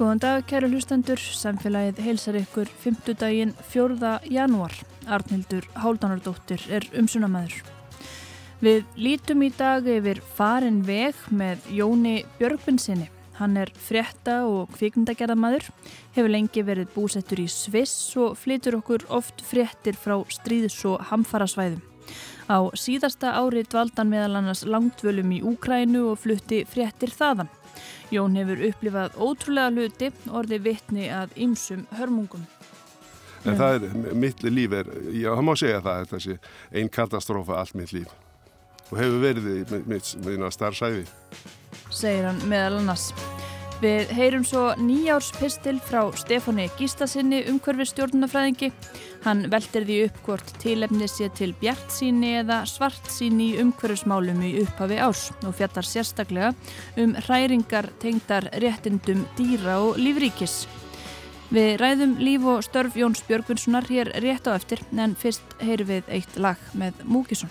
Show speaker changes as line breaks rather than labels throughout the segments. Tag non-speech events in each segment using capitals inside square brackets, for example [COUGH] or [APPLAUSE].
Góðan dag, kæru hlustendur. Samfélagið heilsar ykkur 5. daginn 4. janúar. Arnildur Háldanardóttir er umsunamæður. Við lítum í dag yfir farin veg með Jóni Björgvinsinni. Hann er frétta og kvikmyndagerðamæður, hefur lengi verið búsettur í Sviss og flytur okkur oft fréttir frá stríðs- og hamfarasvæðum. Á síðasta ári dvaldan meðal annars langtvölum í Úkrænu og flutti fréttir þaðan. Jón hefur upplifað ótrúlega hluti orði vittni að ymsum hörmungum.
En það er, mitt líf er, já, það má segja það, þessi einn katastrófa allt mitt líf. Og hefur verið í mitt, mitt starfsæði.
Segir hann meðal annars. Við heyrum svo nýjárspistil frá Stefáni Gíslasinni umhverfistjórnunafræðingi. Hann veldir því upp hvort tilefni sé til bjart síni eða svart síni í umhverfismálum í upphafi ás og fjallar sérstaklega um hræringar tengdar réttindum dýra og lífríkis. Við ræðum líf og störf Jóns Björgvinssonar hér rétt á eftir en fyrst heyrum við eitt lag með Múkisson.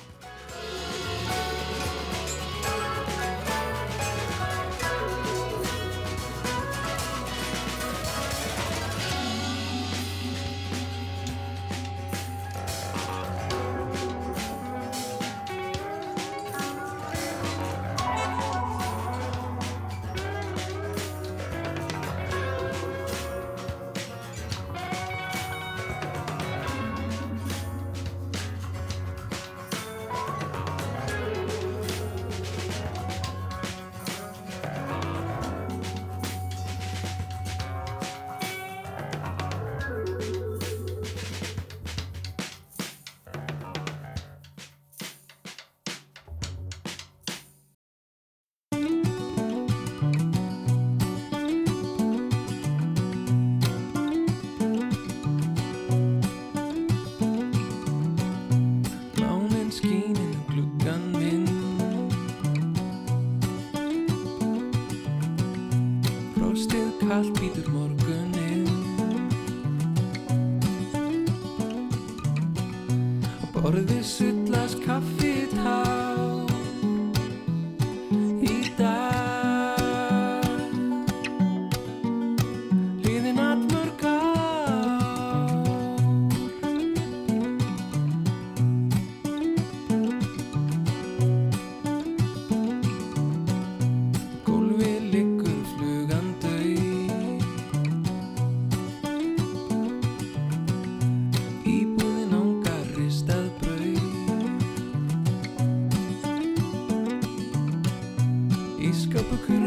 Iskapuku.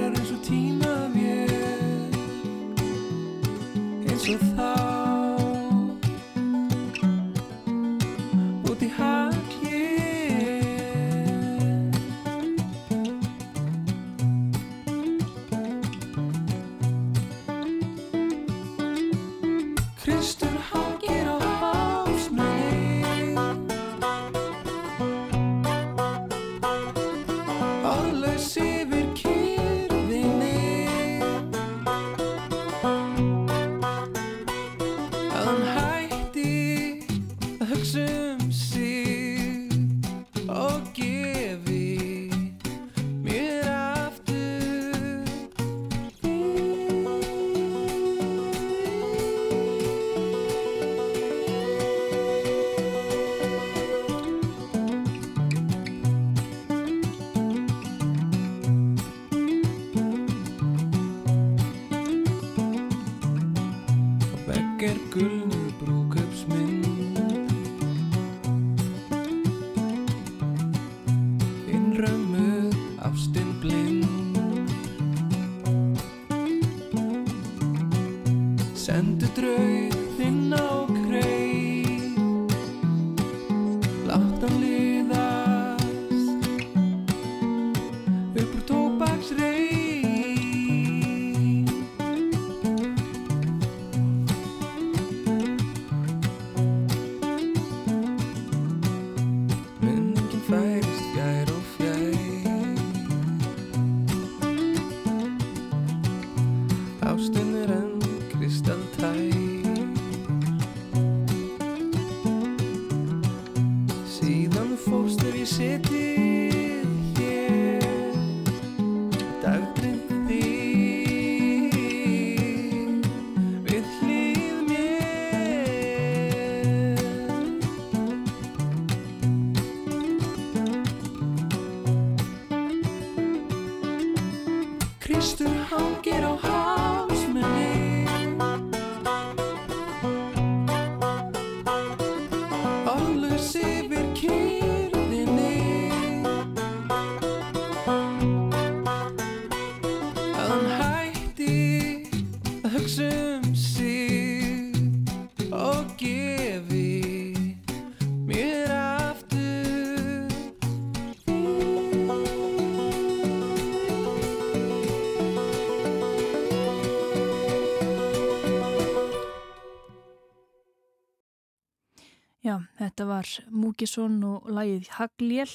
Var Múkisson og lagið Hagljél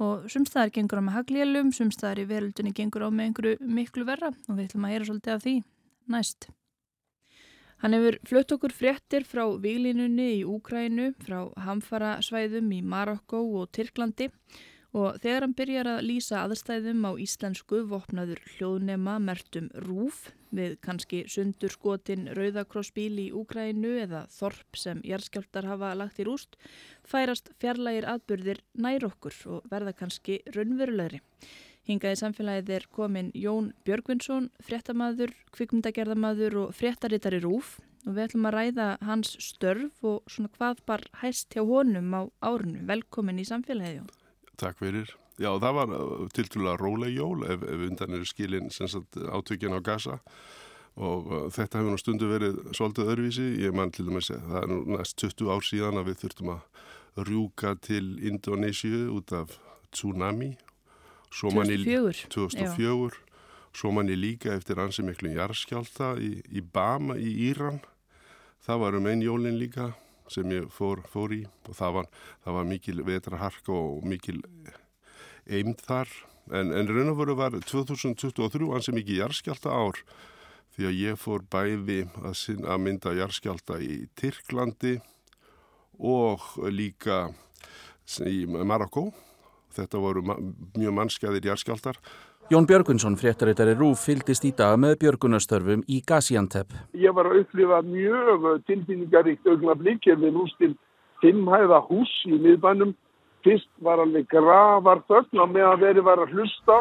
og sumstaðar gengur á með Haglélum, sumstaðar í veröldunni gengur á með einhverju miklu verra. Og við ætlum að heyra svolítið af því næst. Hann hefur flutt okkur fréttir frá výlinunni í Úkrænu, frá hamfara svæðum í Marokko og Tyrklandi. Og þegar hann byrjar að lýsa aðstæðum á íslensku vopnaður hljóðnema mertum rúf við kannski sundur skotin Rauðakrossbíl í Úgrænu eða Þorp sem jærskjáltar hafa lagt í rúst færast fjarlægir atbyrðir nær okkur og verða kannski raunverulegri. Hingaði samfélagið er komin Jón Björgvinsson, fréttamaður, kvikmyndagerðamaður og fréttarittari rúf og við ætlum að ræða hans störf og svona hvað bar hæst hjá honum á árunu. Velkomin í samfélagið.
Takk fyrir. Já, það var uh, tiltúrulega róleg jól ef, ef undan eru skilin átökjan á gasa og uh, þetta hefur nú stundu verið svolítið öðruvísi. Ég mann til dæmis að það er nú næst 20 ár síðan að við þurftum að rjúka til Indonésiu út af tsunami.
2004.
2004. Svo manni líka eftir ansi miklu jarðskjálta í, í Bama í Íran. Það var um einn jólinn líka sem ég fór, fór í og það var, það var mikil vetraharka og mikil eimd þar en, en raun og veru var 2023 ansi mikið jarðskjálta ár því að ég fór bæði að, að mynda jarðskjálta í Tyrklandi og líka í Marokko þetta voru mjög mannskæðir jarðskjáltar
Jón Björgunsson, fréttaritari Rúf, fyldist í dag með björgunastörfum í Gaziantep.
Ég var að upplifa mjög tilfinningaríkt augnablík ef við rústil fimmhæða hús í miðbænum. Fyrst var alveg gravar þögn á meðan verið var að hlusta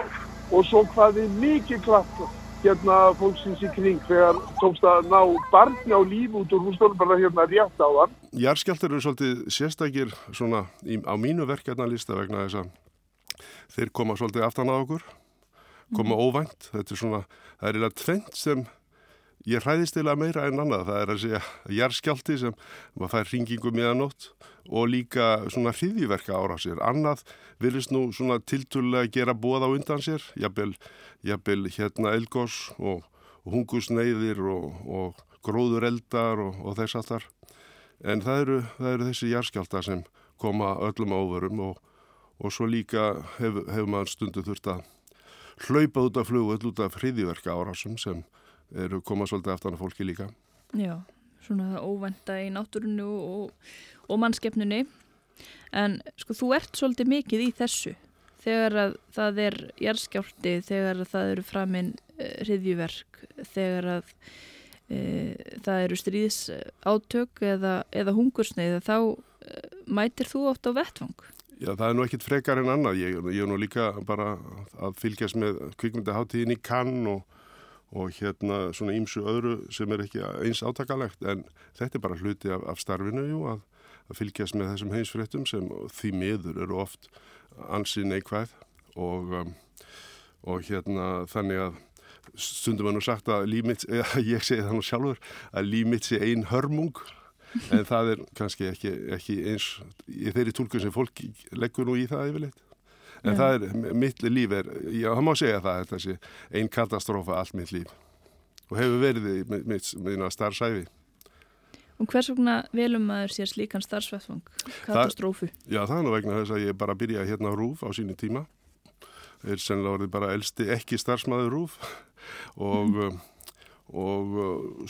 og svo hvaði mikið klapp hérna fólksins í kring þegar tókst að ná barni á líf út úr húsdólum bara hérna rétt á það.
Járskjáltur eru svolítið sérstakir svona í, á mínu verkefnalista vegna þess að þeir koma svolítið aftan á okkur koma óvænt. Þetta er svona, það er eiginlega tvent sem ég hræðist eiginlega meira en annað. Það er að segja jærskjálti sem maður fær ringingu meðanótt og líka svona hriðiverka ára sér. Annað virðist nú svona tilturlega gera bóð á undan sér, jafnvel, hérna elgós og, og hungusneiðir og, og gróður eldar og, og þess aftar. En það eru, það eru þessi jærskjálta sem koma öllum áverum og svo líka hefur hef maður stundu þurft að hlaupa út af flugvöld út af hriðiverka árásum sem eru komað svolítið eftir fólki líka.
Já, svona óvenda í náttúrunu og, og mannskeppnunni en sko þú ert svolítið mikið í þessu þegar að það er jærskjálti, þegar að það eru framinn uh, hriðjuverk, þegar að uh, það eru stríðs átök eða, eða hungursneið þá uh, mætir þú oft á vettvang?
Já, það er nú ekkit frekar en annað. Ég, ég er nú líka bara að fylgjast með kvikmyndaháttíðin í Cannes og, og hérna svona ímsu öðru sem er ekki eins átakalegt en þetta er bara hluti af, af starfinu jú, að, að fylgjast með þessum heimsfréttum sem því miður eru oft ansinn neikvæð og, um, og hérna þannig að stundum er nú sagt að límitt, [LAUGHS] ég segi það nú sjálfur, að límitt sé ein hörmung en það er kannski ekki, ekki eins í þeirri tólkun sem fólk leggur nú í það yfirleitt. En ja. það er, mitt líf er, já, það má segja það, þessi einn katastrófa allt mitt líf og hefur verið í mitt, mitt starfsæfi.
Og hvers vegna velum maður sér slíkan starfsvæðfang, katastrófu?
Það, já, það er nú vegna þess að ég bara byrjaði hérna á Rúf á sínu tíma. Það er sennilega orðið bara elsti ekki starfsmæður Rúf [LAUGHS] og mm og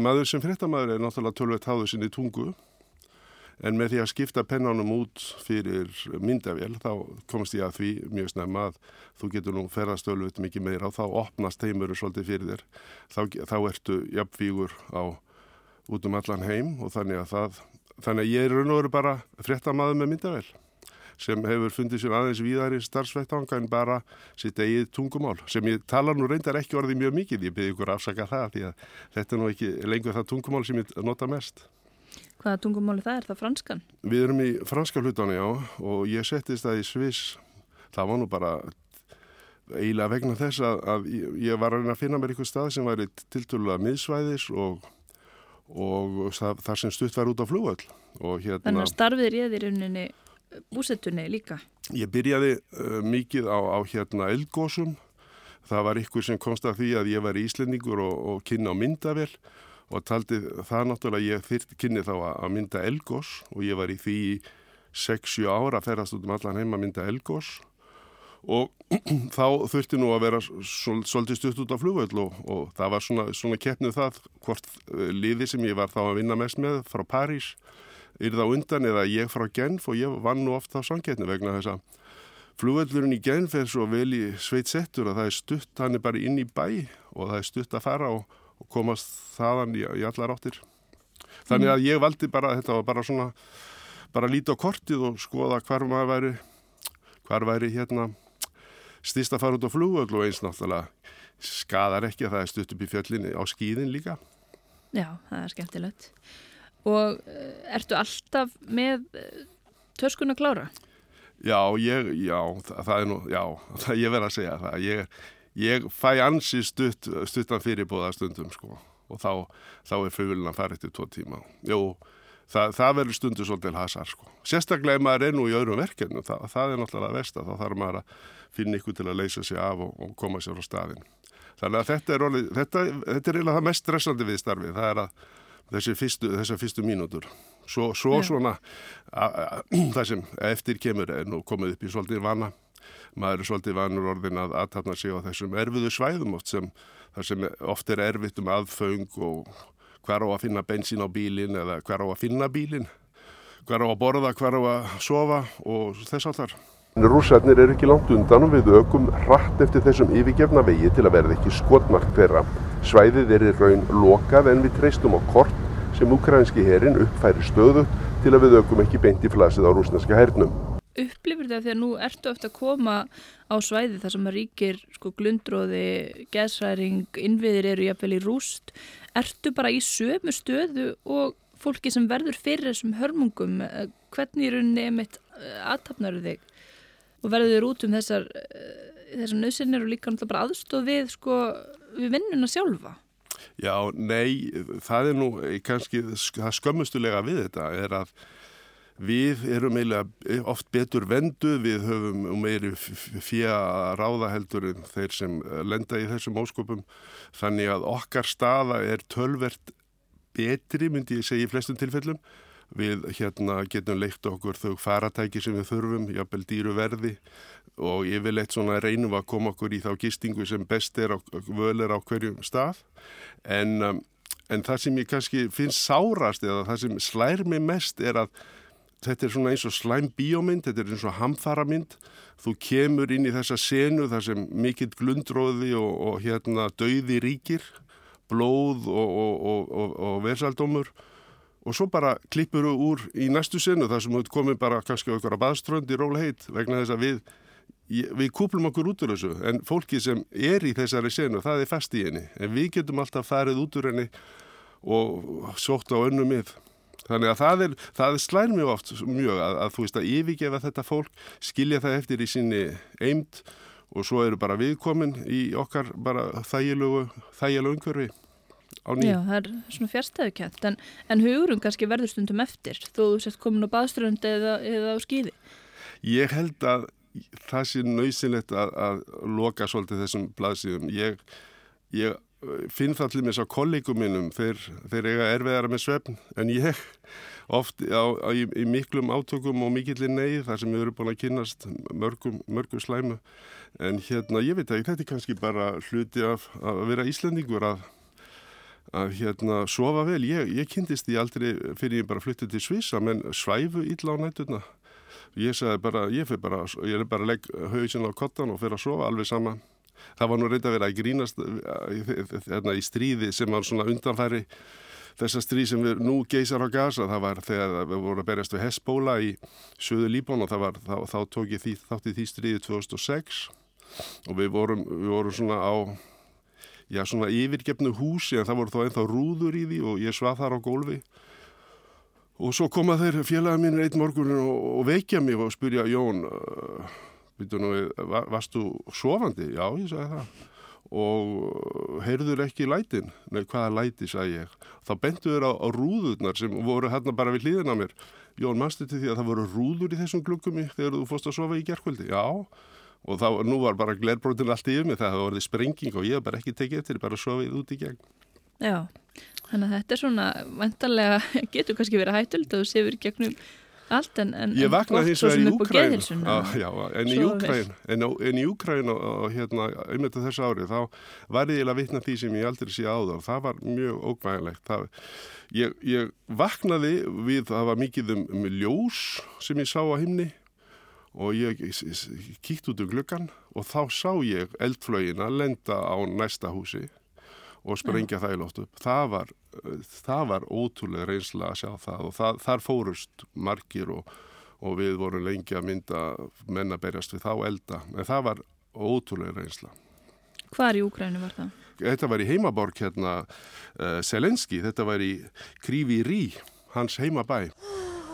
maður sem fréttamaður er náttúrulega tölvett háðu sinni tungu en með því að skipta pennanum út fyrir myndavél þá komst ég að því mjög snemma að þú getur nú ferðastölvut mikið meira og þá opnast heimuru svolítið fyrir þér þá, þá ertu jafnvígur á út um allan heim og þannig að það þannig að ég er raun og veru bara fréttamaður með myndavél sem hefur fundið sér aðeins víðar í starfsvettanga en bara sitt eigið tungumál sem ég tala nú reyndar ekki orðið mjög mikið, ég byrði ykkur afsaka það því að þetta er nú ekki lengur það tungumál sem ég nota mest.
Hvaða tungumáli það er? Það franskan?
Við erum í franska hlutana, já, og ég settist það í Sviss, það var nú bara eiginlega vegna þess að, að ég var að finna mér eitthvað stað sem væri tilturlega miðsvæðis og, og það, þar sem stutt var út á flugöll.
Hérna, Þannig að starfið er í rauninni búsettunni líka?
Ég byrjaði uh, mikið á, á hérna eldgósum. Það var ykkur sem komst að því að ég var íslendingur og, og kynna á myndavel og taldi það náttúrulega ég kynni þá að mynda Elgós og ég var í því 6-7 ára að ferast út um allan heim að mynda Elgós og [CLEARS THROAT] þá þurfti nú að vera svolítið stutt út á flugvöld og, og það var svona, svona keppnið það hvort uh, liði sem ég var þá að vinna mest með frá París yrða undan eða ég frá Genf og ég vann nú oft á samkeppni vegna þess að flugvöldurinn í Genf er svo vel í sveit settur að það er stutt, hann er bara inn í bæ og það er stutt að fara og, og komast þaðan í, í allar áttir þannig að ég valdi bara, þetta var bara svona bara líti á kortið og skoða hvar maður væri hvar væri hérna stýst að fara út á flugvöld og eins náttúrulega skadar ekki að það er stutt upp í fjöllinni á skýðin líka.
Já, það er skemmtilegt. Og uh, ertu alltaf með uh, törskuna klára?
Já, ég, já, það, það er nú, já, [LAUGHS] það ég verð að segja það. Ég, ég fæ ansi stutt, stuttan fyrirbóða stundum sko og þá, þá er flugvöldin að fara eftir tvo tíma. Jú, það, það verður stundu svolítið hasar sko. Sérstaklega ef maður er nú í öðrum verkefnum, það, það er náttúrulega vest að þá þarf maður að finna ykkur til að leysa sig af og, og koma sér á staðin. Þannig að þetta er, orðið, þetta, þetta er eiginlega það mest stressandi við starfið, það er að þessi fyrstu, þessar fyrstu mínútur. Svo, svo svona, [CLEARS THROAT] það sem eftir kemur er nú komið upp í svolítið vana, maður er svolítið vanur orðin að aðtapna sig á þessum erfiðu svæðum oft sem, sem oft er erfitt um aðföng og hver á að finna bensín á bílin eða hver á að finna bílin, hver á að borða, hver á að sofa og þess að þar.
Rússarnir eru ekki langt undan og við ökum rætt eftir þessum yfirgefna vegi til að verða ekki skotmark þeirra. Svæðið er í raun lokað en við treystum á kort sem ukrainski herin uppfæri stöðu til að við ökum ekki beint í flasið á rúsneska hernum.
Upplifir þetta að nú ertu eftir að koma á svæði þar sem að ríkir sko, glundróði, geðsræring, innviðir eru jafnvel í rúst. Ertu bara í sömu stöðu og fólki sem verður fyrir þessum hörmungum? Hvernig er unni einmitt aðtapnaru þig? og verður út um þessar, þessar nöðsynir og líka náttúrulega bara aðstof við, sko, við vinnuna sjálfa.
Já, nei, það er nú kannski það skömmustulega við þetta er að við erum eiginlega oft betur vendu, við höfum meiri fjö ráða heldur en þeir sem lenda í þessum óskopum þannig að okkar staða er tölvert betri myndi ég segja í flestum tilfellum. Við hérna getum leikt okkur þau faratæki sem við þurfum, jafnvel dýru verði og yfirleitt svona reynum að koma okkur í þá gistingu sem best er á, völ er á hverjum stað. En, um, en það sem ég kannski finnst sárast eða það sem slær mig mest er að þetta er svona eins og slæm bíómynd, þetta er eins og hamþaramynd þú kemur inn í þessa senu þar sem mikill glundróði og, og hérna dauði ríkir blóð og, og, og versaldómur og svo bara klippur þú úr í næstu senu þar sem þú komið bara kannski á einhverja baðströnd í róleiheit vegna þess að við, við kúplum okkur út úr þessu. En fólki sem er í þessari senu það er fast í henni. En við getum alltaf farið út úr henni og sótt á önnum mið. Þannig að það, er, það slæl mjög oft mjög að, að þú veist að yfirgefa þetta fólk, skilja það eftir í sinni eimt og svo eru bara viðkomin í okkar bara þægilegu, þægilegu umhverfi.
Já, það er svona fjárstæðukent en, en hugurum kannski verður stundum eftir þó þú sett komin á baðströnd eða, eða á skýði
Ég held að það sé nöysilegt að, að loka svolítið þessum blaðsíðum ég, ég finn það til mér svo kollegum minnum þeir, þeir eiga erfiðara með svefn en ég oft á, á, í, í miklum átökum og mikillin neyð þar sem við erum búin að kynast mörgum, mörgum slæmu en hérna ég veit að þetta er kannski bara hluti af að vera Íslandingur að að hérna sofa vel. Ég, ég kynntist því aldrei fyrir ég bara flyttið til Svissa menn svæfu illa á nættuna. Ég sagði bara, ég fyrir bara, ég er bara að leggja hausinn á kottan og fyrir að sofa alveg sama. Það var nú reynda vera að grínast hérna, í stríði sem var svona undanfæri þessa stríð sem við nú geysar á gasa. Það var þegar við vorum að berjast við Hesbóla í söðu Líbón og var, þá, þá tók ég þátt í því stríði 2006 og við vorum, við vorum svona á já, svona yfirgefnu húsi en það voru þá ennþá rúður í því og ég svað þar á gólfi og svo koma þeir félaga mín einn morgun og, og veikja mig og spyrja Jón uh, nú, var, varstu sofandi? Já, ég sagði það og heyrður ekki lætin? Nei, hvaða læti, sagði ég þá bentuður á, á rúðurnar sem voru hérna bara við hlýðina mér Jón, mannstu til því að það voru rúður í þessum glukkum þegar þú fórst að sofa í gerkvöldi? Já og þá, nú var bara glerbrotin allt yfir mig það hefði vorið sprenging og ég hef bara ekki tekið eftir bara sofið út í gegn
Já, þannig að þetta er svona vantarlega, getur kannski verið hættult og séfur gegnum allt en, en
Ég vaknaði hins vegar í Úkræn en en, en í Úkræn og hérna einmitt þessu ári þá var ég að vitna því sem ég aldrei sé áður. Það var mjög ógvæðilegt ég, ég vaknaði við það var mikið um, um ljós sem ég sá á himni og ég kíkt út um glöggan og þá sá ég eldflögin að lenda á næsta húsi og sprengja það í lóttu. Það var, það var ótrúlega reynsla að sjá það og það, þar fórust margir og, og við vorum lengi að mynda mennaberjast við þá elda. En það var ótrúlega reynsla.
Hvar í Úkrænu var það?
Þetta var í heimaborg hérna uh, Selenski, þetta var í Krívi Rí, hans heimabæ.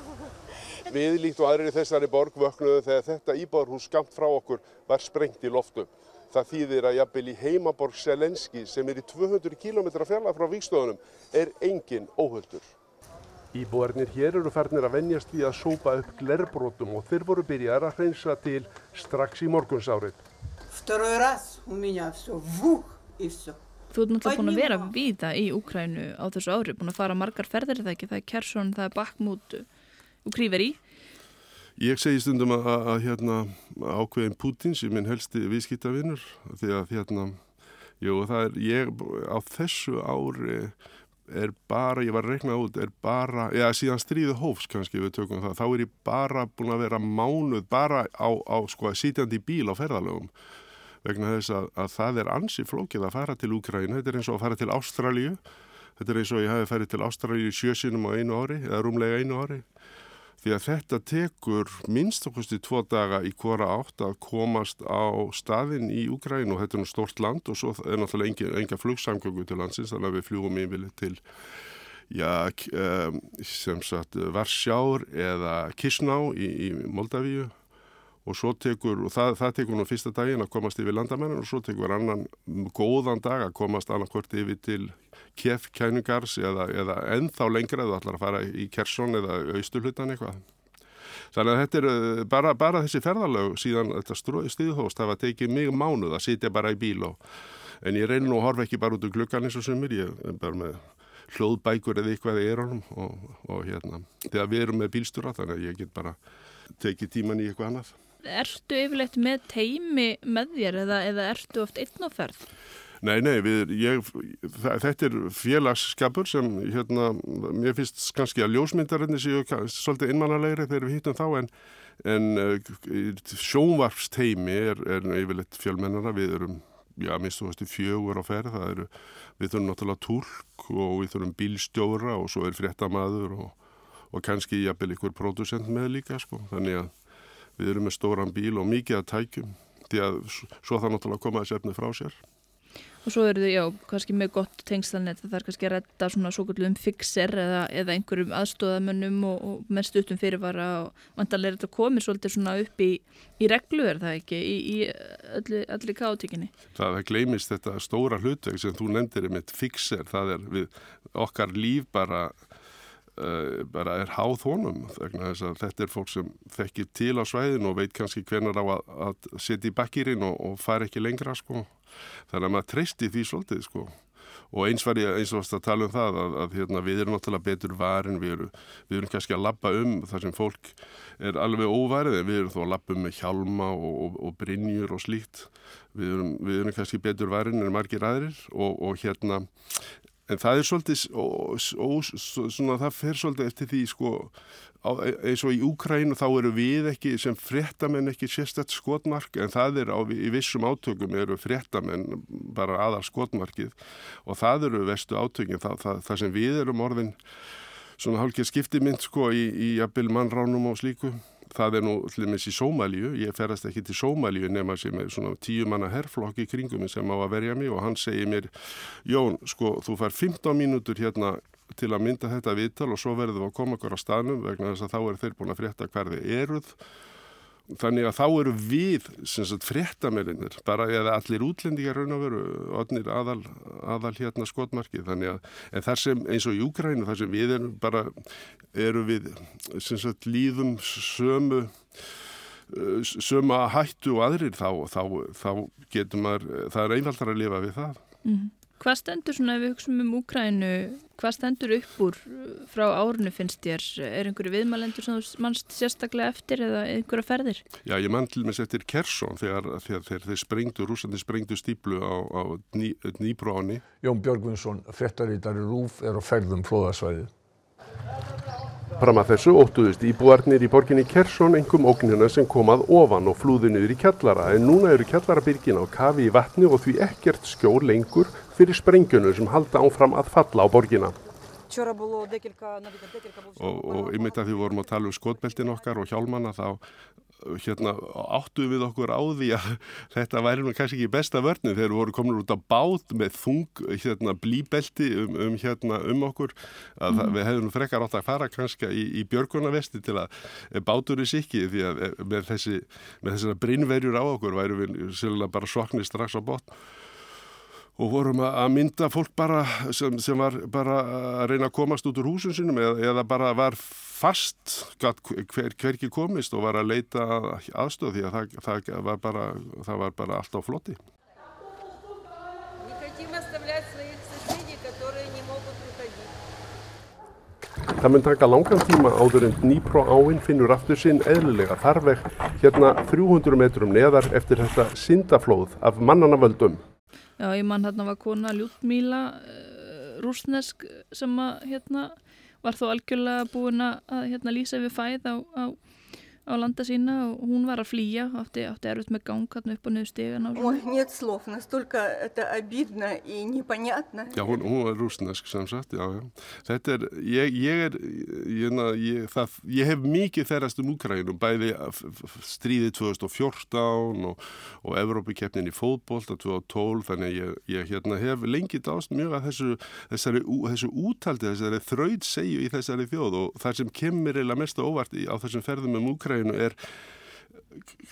[GASPS] Við líkt og aðrir í þessari borg vöknuðu þegar þetta íbárhús skamt frá okkur var sprengt í loftu. Það þýðir að jafnvel í heimaborg Selenski sem er í 200 km fjalla frá vikstöðunum er engin óhöldur. Íbúarnir hér eru færnir að venjast í að sópa upp glerbrótum og þeir voru byrjar að hreinsa til strax í morgunsárið.
Þú ert náttúrulega búin að vera það í Úkrænu á þessu ári, búin að fara margar ferðir það ekki, það er Kersson, það er Bakmút og Kríver í.
Ég segi stundum að, að, að hérna, ákveðin Putin sem minn helsti viðskiptavinnur því að hérna, jú, er ég á þessu ári er bara, ég var að rekna út, er bara, eða síðan stríðu hófs kannski við tökum það, þá er ég bara búin að vera mánuð bara á, á sko að sitjandi bíl á ferðalögum. Vegna þess að, að það er ansi flókið að fara til Úkræna, þetta er eins og að fara til Ástralju, þetta er eins og ég hafi færið til Ástralju sjösinum á einu ári eða rúmlega einu ári því að þetta tekur minnst okkurst í tvo daga í hvora átt að komast á staðin í Úgræn og þetta er nú stort land og svo er náttúrulega enga, enga flugsamgöngu til landsins þannig að við fljúum yfirleitt til já, sem sagt Varsjár eða Kisná í, í Moldavíu. Og svo tekur, og það, það tekur nú fyrsta daginn að komast yfir landamennin og svo tekur annan góðan dag að komast annarkvört yfir til kef kænungars eða, eða ennþá lengra þú ætlar að fara í Kersson eða austurhlutan eitthvað. Þannig að þetta er eh, bara, bara þessi ferðalög síðan þetta stiðhóst það var tekið mjög mánuð að sitja bara í bíl og en ég reynir nú að horfa ekki bara út úr glukkan eins og sumur, ég er bara með hljóðbækur eða eitthvað í erónum og, og hérna, þegar við erum með bílstúra þannig að ég get bara tekið tíman í eitthvað annað.
Ertu yfirleitt með teimi með þér eða, eða ertu oft einn á ferð?
Nei, nei, við, ég, þetta er félagsskapur sem, hérna, mér finnst kannski að ljósmyndarinni séu svolítið innmannalegri þegar við hýttum þá en, en uh, sjónvarpsteimi er, er yfirleitt fjölmennara, við erum, já, minnst fjögur á ferð, það eru, við þurfum náttúrulega tólk og við þurfum bílstjóra og svo er fréttamaður og, og kannski jafnvel ykkur pródusent með líka, sko, þannig að við erum með stóran bíl og mikið að tækjum, því að svo það náttúrulega koma þessi efni frá sér.
Og svo eru þau, já, kannski með gott tengslanett það er kannski að retta svona svo kvöldum fixer eða, eða einhverjum aðstóðamönnum og, og með stuttum fyrirvara og vantarlega er þetta komið svolítið svona upp í, í reglu er það ekki, í, í öllu, öllu kátíkinni.
Það gleimist þetta stóra hlutveg sem þú nefndir með fixer, það er við okkar líf bara bara er háð honum þetta er fólk sem þekkir til á svæðin og veit kannski hvernig á að, að setja í bakkirinn og, og fara ekki lengra sko. Þannig að maður treysti því svolítið sko. Og eins var ég eins og að tala um það að, að hérna, við erum náttúrulega betur varin við erum, við erum kannski að lappa um þar sem fólk er alveg óvarið við erum þó að lappa um með hjálma og, og, og brinjur og slíkt. Við erum, við erum kannski betur varin en margir aðrir og hérna en það er svolítið svona það fer svolítið eftir því sko eins og í Úkrænu þá eru við ekki sem fréttamenn ekki sérstætt skotmark en það er á, í vissum átökum eru fréttamenn bara aðal skotmarkið. Og það eru vestu átökin það, það, það sem við erum orðin svona hálkið skiptimynd sko í, í jafnvel mannránum og slíku það er nú til dæmis í Sómalíu ég ferast ekki til Sómalíu nema sem er svona tíu manna herrflokk í kringum sem á að verja mig og hann segir mér Jón sko þú fær 15 mínútur hérna til að mynda þetta viðtal og svo verður við að koma okkur á staðnum vegna þess að þá er þeir búin að frétta hverði eruð. Þannig að þá eru við fréttamerinnir, bara eða allir útlendingar raun og veru, odnir aðal, aðal hérna skotmarki. Þannig að þar sem eins og í Úgrænu, þar sem við erum bara, eru við sagt, líðum sömu sömu að hættu og aðrir þá, þá, þá getur maður, það er einfaldar að lifa við það.
Mm. Hvað stendur svona ef við hugsaum um Úkrænu, hvað stendur upp úr frá árinu finnst þér? Er einhverju viðmælendur sem þú mannst sérstaklega eftir eða einhverja ferðir?
Já, ég mann til með eftir Kersson þegar, þegar, þegar þeir sprengdu, rúsandi sprengdu stíplu á, á Nýbróni.
Jón Björgvinsson, frettarítari Rúf, er á ferðum flóðasvæðið.
Fram að þessu óttuðust íbúarnir í borginni Kersson engum ógnina sem komað ofan og flúðu niður í kjallara en núna eru kjallarabyrgin á kafi í vatni og því ekkert skjól lengur fyrir sprengjunum sem halda áfram að falla á borgina.
Og, og ymmit að því vorum að tala um skotbeltin okkar og hjálmanna þá hérna, áttu við okkur á því að [LAUGHS] þetta væri nú kannski ekki besta vörnum þegar við vorum komin út á bát með þung hérna, blíbelti um, um, hérna, um okkur að mm. við hefðum frekar átt að fara kannski í, í björgunavesti til að bátur í sikki því að eh, með, þessi, með þessina brinnverjur á okkur væru við sérlega bara svoknir strax á botn og vorum að mynda fólk bara sem, sem var bara að reyna að komast út úr húsun sinum eða, eða bara var fast hver, hverki komist og var að leita aðstöð því að það, það, var, bara, það var bara allt á flotti.
Það mun taka langan tíma áður en Dnipro áinn finnur aftur sinn eðlulega þarveg hérna 300 metrum neðar eftir þetta syndaflóð af mannana völdum.
Já, ég mann hérna var kona Ljútmíla uh, rúsnesk sem að hérna var þó algjörlega búin að hérna lýsa við fæð á, á á landa sína og hún var að flýja átti, átti erfitt með gang hann upp og niður
stegana
Já, hún, hún var rúsnesk sem sagt, já, já. Þetta er, ég, ég er ég, ég, það, ég hef mikið þeirrast um Ukrænum, bæði stríðið 2014 og, og Evrópikeppnin í fóðbólta 2012, þannig ég hérna, hef lengi dást mjög að þessu þessari, þessu útaldi, þessari þraud segju í þessari þjóð og það sem kemur eða mest ávart í, á þessum ferðum um Ukrænum Úkrænu er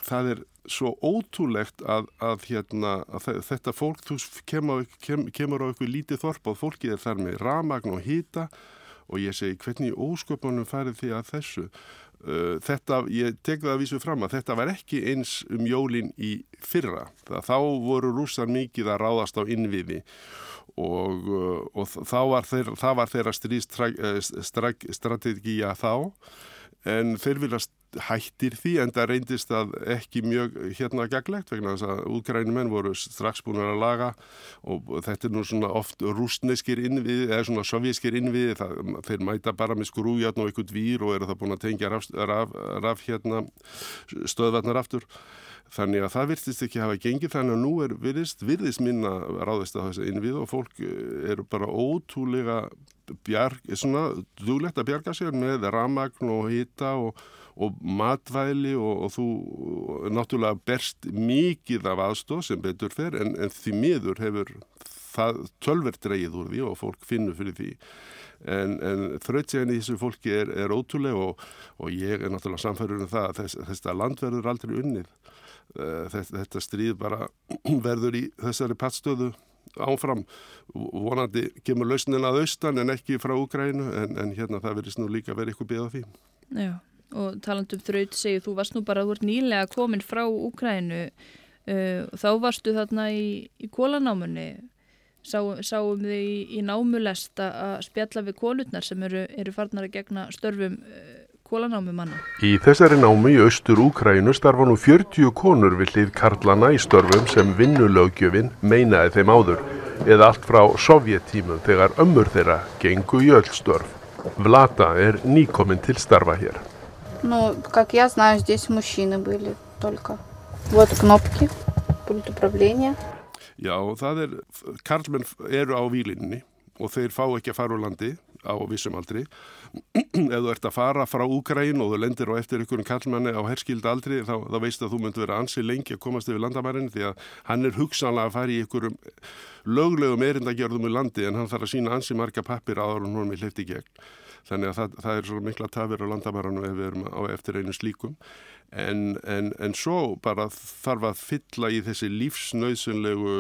það er svo ótrúlegt að, að, hérna, að þetta fólk kemur, kem, kemur á eitthvað lítið þorp og fólkið er þar með ramagn og hýta og ég segi hvernig ósköpunum færið því að þessu? Uh, þetta, ég tek það að vísu fram að þetta var ekki eins um jólin í fyrra, það, þá voru rússar mikið að ráðast á innviði og, uh, og var þeir, það var þeirra stríðstrategíja þá. En þeir viljast hættir því en það reyndist að ekki mjög hérna gaglegt vegna þess að útgrænumenn voru strax búin að laga og þetta er nú svona oft rúsneskir innviði eða svona sovjískir innviði það, þeir mæta bara með skrújarn og eitthvað dvír og eru það búin að tengja raf, raf, raf hérna stöðvarnar aftur. Þannig að það virtist ekki hafa gengið þannig að nú er virðist, virðist minna ráðist að þessu innvið og fólk eh, eru bara ótrúlega bjarg, svona duglegt að bjarga sér með ramagn og hýta og og matvæli og, og þú náttúrulega berst mikið af aðstóð sem betur fer en, en því miður hefur það tölver dreyið úr því og fólk finnur fyrir því. En, en þrautsegin í þessu fólki er, er ótrúlega og, og ég er náttúrulega samfærður um það að þess, þetta land verður aldrei unnið. Eh, þetta, þetta stríð bara [CLEARS THROAT] verður í þessari pattstöðu áfram. Vonandi kemur lausnin að austan en ekki frá Úgrænu en, en hérna það verðist nú líka verið eitthvað byggða því.
Já og talandum þraut segju þú varst nú bara, þú ert nýlega komin frá Úkrænu uh, þá varstu þarna í, í kólanámunni Sá, sáum þið í, í námulest að spjalla við kólutnar sem eru, eru farnar að gegna störfum uh, kólanámumanna.
Í þessari námi í austur Úkrænu starfa nú 40 konur við hlið Karlana í störfum sem vinnulögjöfin meinaði þeim áður eða allt frá sovjettímum þegar ömmur þeirra gengu í öll störf. Vlata er nýkominn til starfa hér.
Ну, как я знаю, здесь мужчины были только. Вот кнопки, пульт управления.
Já, það er, karlmenn eru á výlinni og þeir fá ekki að fara úr landi á vissum aldri. [CLEARS THROAT] Ef þú ert að fara frá Úgræn og þú lendir á eftir ykkurum karlmanni á herskilda aldri þá, þá veist að þú myndur vera ansi lengi að komast yfir landamærin því að hann er hugsanlega að fara í ykkurum löglegum erindagjörðum í landi en hann þarf að sína ansi marga pappir aður og hún er hlifti gegn þannig að það, það er svona mikla tafir á landamæranum ef við erum á eftir einu slíkum en, en, en svo bara þarf að fylla í þessi lífsnauðsynlegu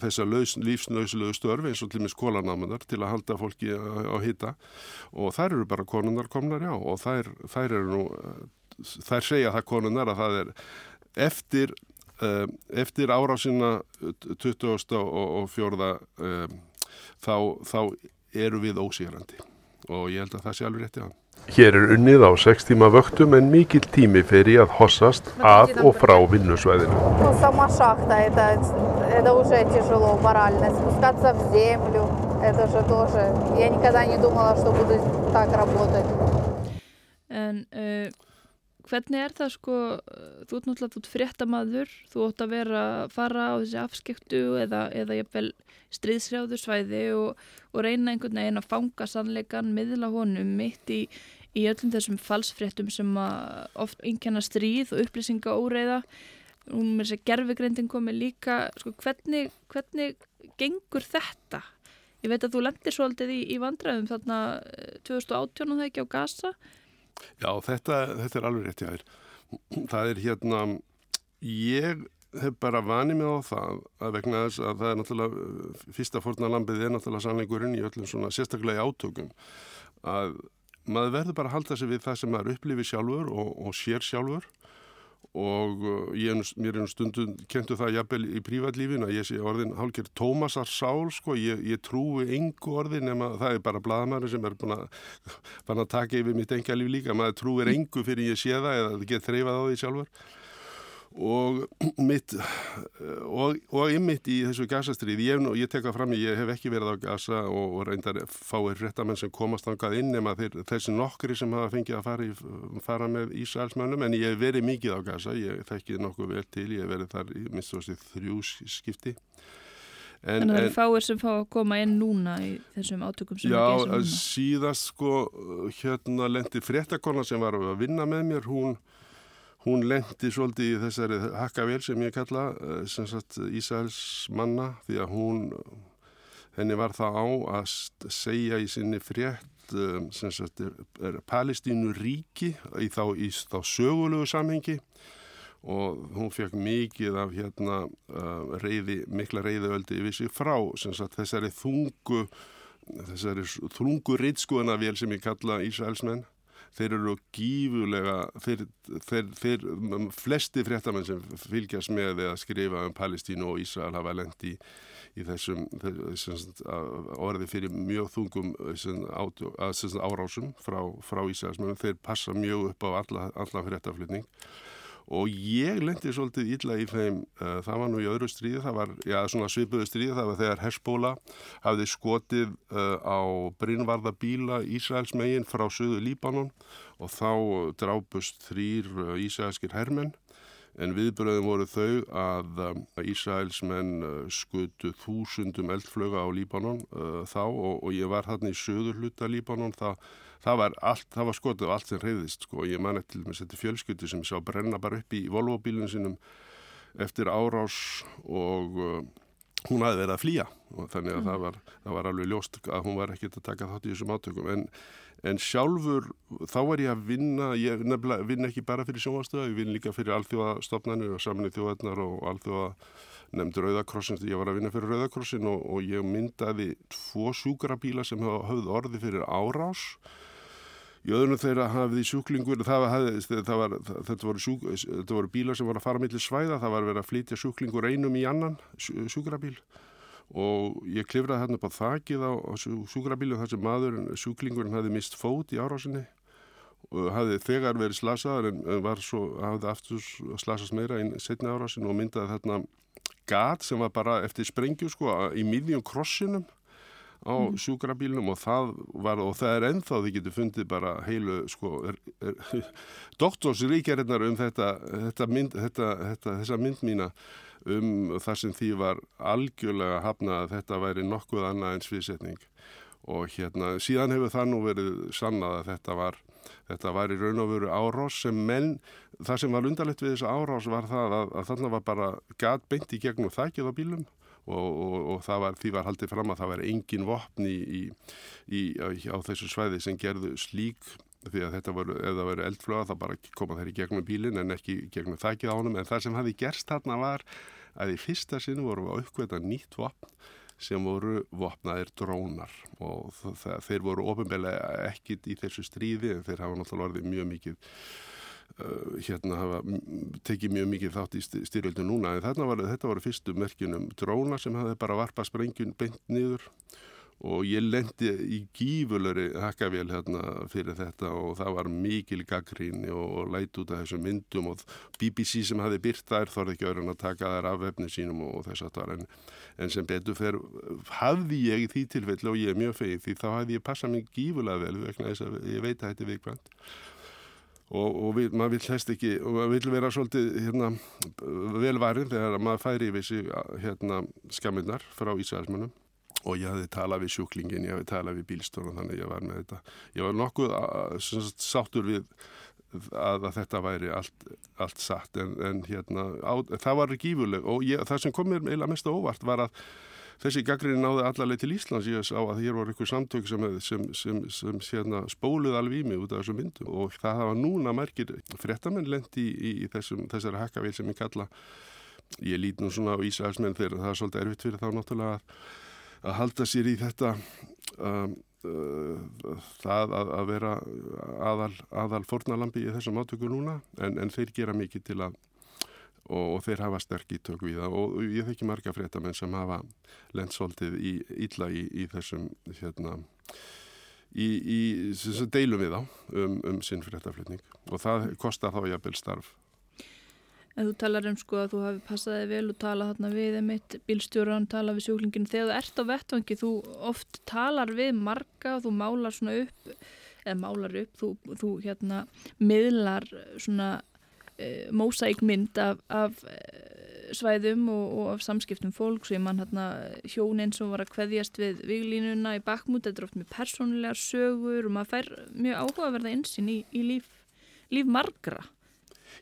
þessa lífsnauðsynlegu störfi eins og til og með skólanámanar til að halda fólki á, hitta og þær eru bara konunar komnar já og þær, þær eru nú þær segja það konunar að það er eftir uh, eftir árásina 20. og, og fjórða um, þá, þá eru við ósýrandi og ég held að það sé alveg rétti á.
Hér er unnið á 6 tíma vöktum en mikill tími fer í að hossast að og frá vinnusvæðinu.
En uh, hvernig er það sko, þú ert náttúrulega fréttamaður, þú ótt að vera að fara á þessi afskektu eða, eða ég vel stríðsrjáðu svæði og, og reyna einhvern veginn að fanga sannleikan, miðla honum mitt í, í öllum þessum falsfréttum sem oft einnkjanna stríð og upplýsinga óreiða. Hún með þess að gerfigreindin komi líka, sko hvernig, hvernig gengur þetta? Ég veit að þú lendir svolítið í, í vandræðum þarna eh, 2018 og það ekki á Gaza.
Já, þetta, þetta er alveg rétt þér. Það er hérna, ég hef bara vanið mig á það að vegna þess að það er náttúrulega, fyrsta fórnarlambið er náttúrulega sannleikurinn í öllum svona sérstaklega átökum að maður verður bara að halda sig við það sem maður upplifir sjálfur og, og sér sjálfur. Og uh, ég, mér nú stundum kentu það jafnvel í prívatlífin að ég sé orðin hálfgerð Tómasar Sál sko, ég, ég trúi engu orðin nema það er bara bladamæri sem er búin [LAUGHS] að, taka yfir mitt engalíf líka, maður trúir engu fyrir ég sé það eða get þreifað á því sjálfur og [CLEARS THROAT] mitt og, og ymmit í þessu gasastrið ég, ég tek að fram, ég hef ekki verið á gasa og, og reyndar fáir réttamenn sem komast ángað inn nema þeir, þessi nokkri sem hafa fengið að fara, í, fara með Ísælsmönnum en ég hef verið mikið á gasa, ég þekki nokkuð vel til, ég hef verið þar í minnst og þessi þrjú skipti
En, en það eru fáir sem fá að koma inn núna í þessum átökum sem er geysum núna?
Já, síðast sko hérna lendi fréttakona sem var að vinna með mér, hún Hún lendi svolítið í þessari hakkavél sem ég kalla, sem sagt Ísæls manna, því að hún, henni var það á að segja í sinni frétt, sem sagt, er Palestínu ríki í þá, í þá sögulegu samhengi. Og hún fekk mikið af hérna reyði, mikla reyðuöldi yfir sig frá, sem sagt, þessari þungu, þessari þungu reyðskoðanavél sem ég kalla Ísælsmenn þeir eru gífulega, þeir, þeir, þeir, flesti fréttamenn sem fylgjast með eða skrifa um Palestínu og Ísrael hafa lendi í, í þessum, orði fyrir mjög þungum þessum, árásum frá, frá Ísraelsmennum, þeir passa mjög upp á alla, alla fréttaflutning og ég lendi svolítið illa í þeim, uh, það var nú í öðru stríði, það var, já svona svipuðu stríði, það var þegar Hezbollah hafði skotið uh, á brinnvarða bíla Ísraels megin frá söðu Líbanon og þá drápust þrýr uh, ísraelskir hermenn. En viðbröðum voru þau að Ísraels menn skutu þúsundum eldflöga á Líbanon þá og, og ég var hann í söður hluta Líbanon það það var, allt, það var skotið á allt sem reyðist sko. ég man eftir með þetta fjölskyttu sem sá brenna bara upp í Volvo-bílun sinum eftir árás og uh, hún hafi verið að flýja og þannig að mm. það, var, það var alveg ljóst að hún var ekkert að taka þátt í þessum átökum en, en sjálfur þá var ég að vinna ég nefnilega vinn ekki bara fyrir sjónvastöða ég vinn líka fyrir alþjóðastofnanir og saminni þjóðarnar og alþjóða nefndi Rauðakrossin, ég var að vinna fyrir Rauðakrossin og, og ég myndaði tvo sjúkrabíla sem hafði orði fyrir árás Í öðrunum þeirra hafði sjúklingur, það hafði, það var, þetta, voru sjúk, þetta voru bílar sem voru að fara millir svæða, það var verið að flytja sjúklingur einum í annan sjúkrabíl. Og ég klifraði hérna upp á þakið á, á sjúkrabílu þar sem maðurinn, sjúklingurinn hafði mist fót í árásinni og hafði þegar verið slasaður en, var svo, hafði aftur slasast meira í setni árásin og myndaði þarna gat sem var bara eftir sprengju sko í miðjum krossinum á mm. sjúkrabílnum og það var og það er ennþá þið getur fundið bara heilu sko [LAUGHS] doktorsríkjarinnar um þetta, þetta, mynd, þetta, þetta þessa mynd mína um það sem því var algjörlega hafnað að þetta væri nokkuð annað en sviðsetning og hérna síðan hefur það nú verið sannað að þetta var þetta var í raun og veru árás sem menn, það sem var undarlegt við þessu árás var það að, að þarna var bara gat beint í gegnum þakkið á bílum og, og, og var, því var haldið fram að það var engin vopn í, í, í, á þessu svæði sem gerðu slík því að þetta voru, ef það voru eldflöga þá bara koma þeir í gegnum bílinn en ekki gegnum þakkið á honum. En það sem hafi gerst þarna var að í fyrsta sinu voru við að uppkveita nýtt vopn sem voru vopnaðir drónar. Og þeir voru ofinbeglega ekkit í þessu stríði en þeir hafa náttúrulega orðið mjög mikið hérna hafa tekið mjög mikið þátt í styrjöldu núna. En var, þetta voru fyrstu merkjunum dróna sem hafði bara varpað sprengjun beint niður. Og ég lendi í gífurlöri hakkavél hérna fyrir þetta og það var mikil gaggrín og læt út af þessum myndum og BBC sem hafi byrt þær þorði ekki öðrun að taka þær af vefni sínum og þess að það var en, en sem betur fer hafði ég í því tilfelli og ég er mjög feið því þá hafði ég passað mig gífurlega vel vegna þess að ég veit að þetta er vikvænt og, og við, maður vil hægst ekki og maður vil vera svolítið hérna, velvarinn þegar maður færi í vissi hérna, skaminnar frá Ísæðismannum og ég hafði talað við sjúklingin, ég hafði talað við bílstórun þannig að ég var með þetta. Ég var nokkuð sagt, sáttur við að, að þetta væri allt, allt satt. En, en hérna, á, það var gífurleg. Og ég, það sem kom mér meila mest óvart var að þessi gaggrinni náði allarleið til Íslands. Ég sá að hér voru ykkur samtök sem, sem, sem, sem hérna, spóluð alveg í mig út af þessum myndum og það hafa núna margir frettamenn lendi í, í, í þessum, þessari hakkavél sem ég kalla ég lít nú svona á Ísraelsmenn þegar það er svolítið erfitt fyrir þá náttúrulega að að halda sér í þetta um, uh, það að, að vera aðal, aðal fornalambi í þessum átöku núna en, en þeir gera mikið til að og, og þeir hafa sterk ítök við það. Og ég þekki marga fréttamenn sem hafa lendsóltið í illa í, í þessum hérna í, í deilum við þá um, um sinn fréttaflutning. Og það kostar þá jafnvel starf.
En þú talar um sko að þú hafi passaði vel og tala þarna við emitt, bílstjóran, tala við sjúklingin. Þegar þú ert á vettvangi, þú oft talar við marga, þú málar svona upp, eða málar upp, þú, þú hérna miðlar svona e, mósækmynd af, af e, svæðum og, og af samskiptum fólk. Ég mann hérna hjóninn sem var að kveðjast við viglínuna í bakmút, þetta er oft með persónulegar sögur og maður fær mjög áhugaverða einsinn í, í líf, líf margra.